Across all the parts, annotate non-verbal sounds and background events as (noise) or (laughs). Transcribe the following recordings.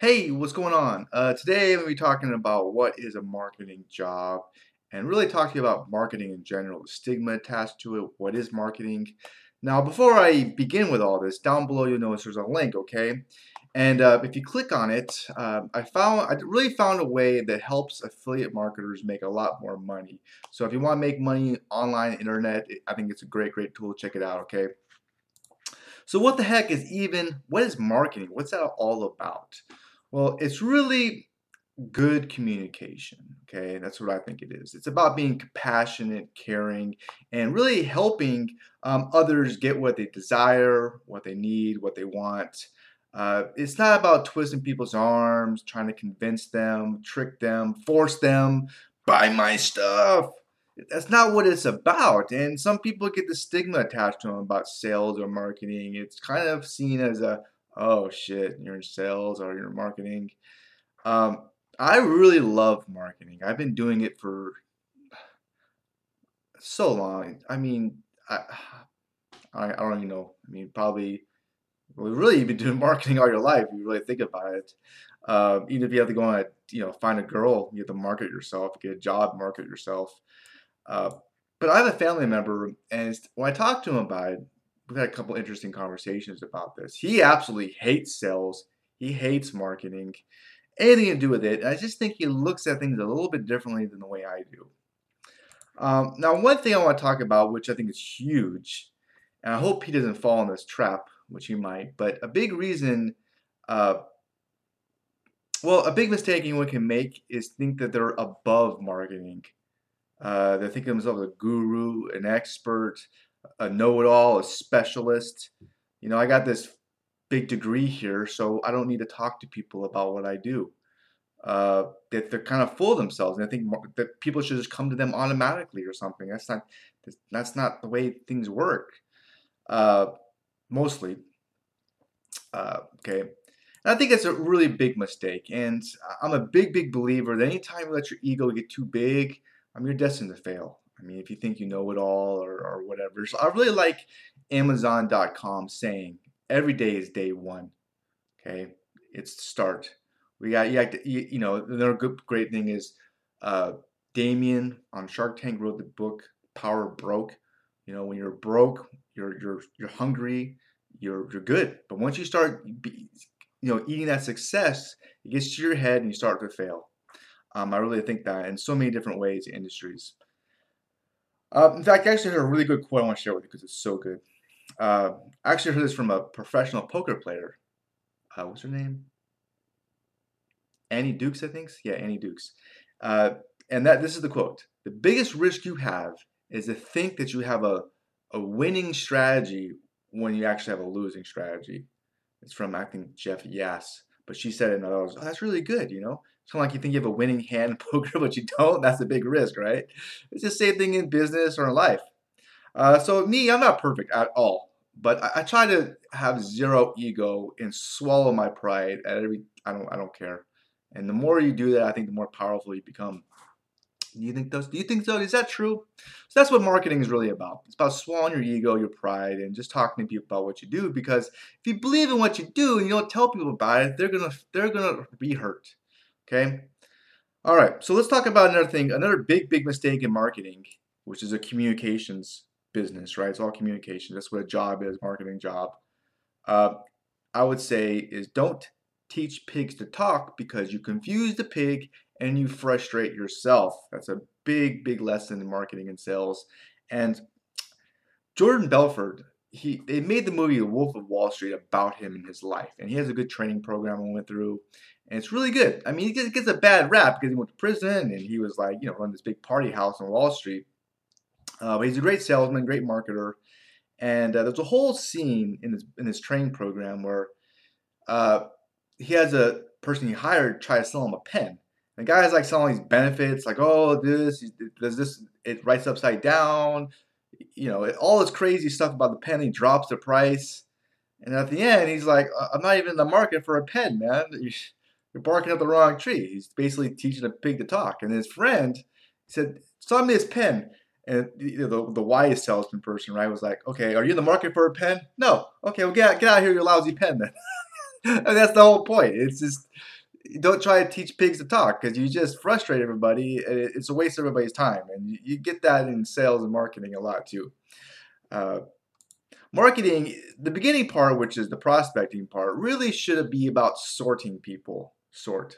Hey, what's going on? Uh, today I'm going to be talking about what is a marketing job and really talking about marketing in general, the stigma attached to it, what is marketing. Now, before I begin with all this, down below you'll notice there's a link, okay? And uh, if you click on it, uh, I found I really found a way that helps affiliate marketers make a lot more money. So if you want to make money online, internet, I think it's a great, great tool. Check it out, okay? So what the heck is even, what is marketing? What's that all about? Well, it's really good communication, okay? That's what I think it is. It's about being compassionate, caring, and really helping um, others get what they desire, what they need, what they want. Uh, it's not about twisting people's arms, trying to convince them, trick them, force them, buy my stuff that's not what it's about. And some people get the stigma attached to them about sales or marketing. It's kind of seen as a, oh shit, you're in sales or you're in marketing. Um, I really love marketing. I've been doing it for so long. I mean, I, I, I don't even know. I mean, probably, well, really, you've been (laughs) doing marketing all your life. If you really think about it. Uh, even if you have to go and you know find a girl, you have to market yourself, get a job, market yourself. Uh, but I have a family member, and when I talk to him about it, we've had a couple interesting conversations about this. He absolutely hates sales. He hates marketing, anything to do with it. I just think he looks at things a little bit differently than the way I do. Um, now, one thing I want to talk about, which I think is huge, and I hope he doesn't fall in this trap, which he might, but a big reason, uh, well, a big mistake anyone can make is think that they're above marketing. Uh, they think of themselves a guru, an expert, a know-it-all, a specialist. You know, I got this big degree here, so I don't need to talk to people about what I do. Uh, that they're kind of full of themselves, and I think that people should just come to them automatically or something. That's not that's not the way things work. Uh, mostly. Uh, okay. And I think it's a really big mistake. And I'm a big, big believer that anytime you let your ego get too big, mean, you're destined to fail. I mean, if you think you know it all or, or whatever. So I really like Amazon.com saying every day is day one. Okay, it's the start. We got you, to, you, you know another good great thing is uh, Daymond on Shark Tank wrote the book Power Broke. You know, when you're broke, you're you're you're hungry, you're you're good. But once you start, be, you know, eating that success, it gets to your head and you start to fail. Um, I really think that in so many different ways, industries. Uh, in fact, I actually heard a really good quote I want to share with you because it's so good. Uh, I actually heard this from a professional poker player. Uh, what's her name? Annie Dukes, I think. Yeah, Annie Dukes. Uh, and that this is the quote: "The biggest risk you have is to think that you have a a winning strategy when you actually have a losing strategy." It's from I think Jeff Yass, but she said it, and I was, oh, that's really good. You know, it's kind of like you think you have a winning hand in (laughs) poker, but you don't. That's a big risk, right? It's the same thing in business or in life. Uh, so me, I'm not perfect at all, but I, I, try to have zero ego and swallow my pride at every. I don't. I don't care. And the more you do that, I think the more powerful you become. Do you think those? Do you think so? Is that true? So that's what marketing is really about. It's about swallowing your ego, your pride, and just talking to people about what you do. Because if you believe in what you do and you don't tell people about it, they're gonna they're gonna be hurt. Okay. All right. So let's talk about another thing, another big, big mistake in marketing, which is a communications business, right? It's all communication. That's what a job is, marketing job. Uh, I would say is don't teach pigs to talk because you confuse the pig and you frustrate yourself. That's a big, big lesson in marketing and sales. And Jordan Belfort, he they made the movie The Wolf of Wall Street about him and his life, and he has a good training program I went through, and it's really good. I mean, he gets, a bad rap because he went to prison and he was like, you know, run this big party house on Wall Street. Uh, but he's a great salesman, great marketer, and uh, there's a whole scene in his in his training program where uh, he has a person he hired try to sell him a pen. The guy is like selling these benefits, like, oh, this does this, it writes upside down, you know, all this crazy stuff about the pen. He drops the price. And at the end, he's like, I'm not even in the market for a pen, man. (laughs) You're barking up the wrong tree. He's basically teaching a pig to talk. And his friend said, Sell me this pen. And the, the, wise salesman person, right, was like, Okay, are you in the market for a pen? No. Okay, well, get, get out of here, your lousy pen then. (laughs) that's the whole point. It's just don't try to teach pigs to talk because you just frustrate everybody. It's a waste of everybody's time, and you get that in sales and marketing a lot too. Uh, marketing, the beginning part, which is the prospecting part, really should be about sorting people. Sort.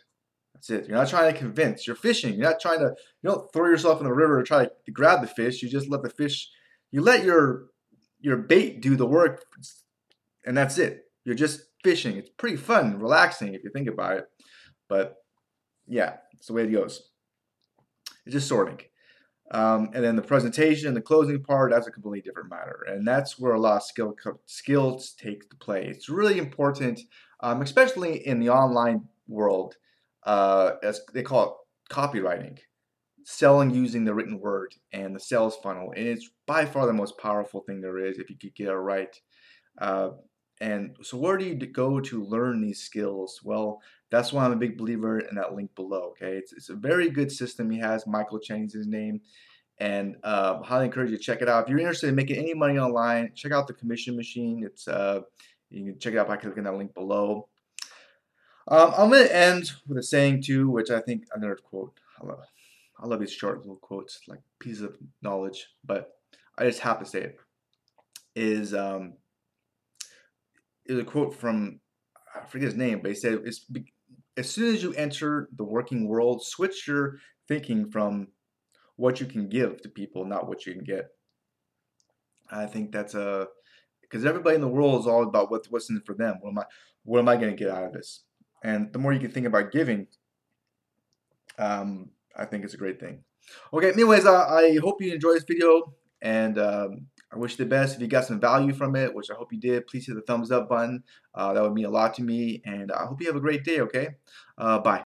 That's it. You're not trying to convince. You're fishing. You're not trying to. You don't throw yourself in the river to try to grab the fish. You just let the fish. You let your your bait do the work, and that's it. You're just fishing. It's pretty fun, relaxing if you think about it. But yeah, it's the way it goes. It's just sorting. Um, and then the presentation and the closing part, that's a completely different matter. And that's where a lot of skill skills take to play. It's really important, um, especially in the online world, uh, as they call it copywriting, selling using the written word and the sales funnel. And it's by far the most powerful thing there is if you could get it right. Uh, and so where do you go to learn these skills? Well, that's why I'm a big believer in that link below. Okay, it's, it's a very good system he has. Michael Chang's his name, and uh, highly encourage you to check it out. If you're interested in making any money online, check out the Commission Machine. It's uh, you can check it out by clicking that link below. Um, I'm going to end with a saying too, which I think another quote. I love, I love these short little quotes, like pieces of knowledge, but I just have to say it. Is um, is a quote from I forget his name, but he said it's as soon as you enter the working world, switch your thinking from what you can give to people, not what you can get. I think that's a because everybody in the world is all about what, what's in it for them. What am I what am I going to get out of this? And the more you can think about giving, um, I think it's a great thing. Okay, anyways, uh, I hope you enjoyed this video, and um, I wish you the best. If you got some value from it, which I hope you did, please hit the thumbs up button. Uh, that would mean a lot to me. And I hope you have a great day, okay? Uh, bye.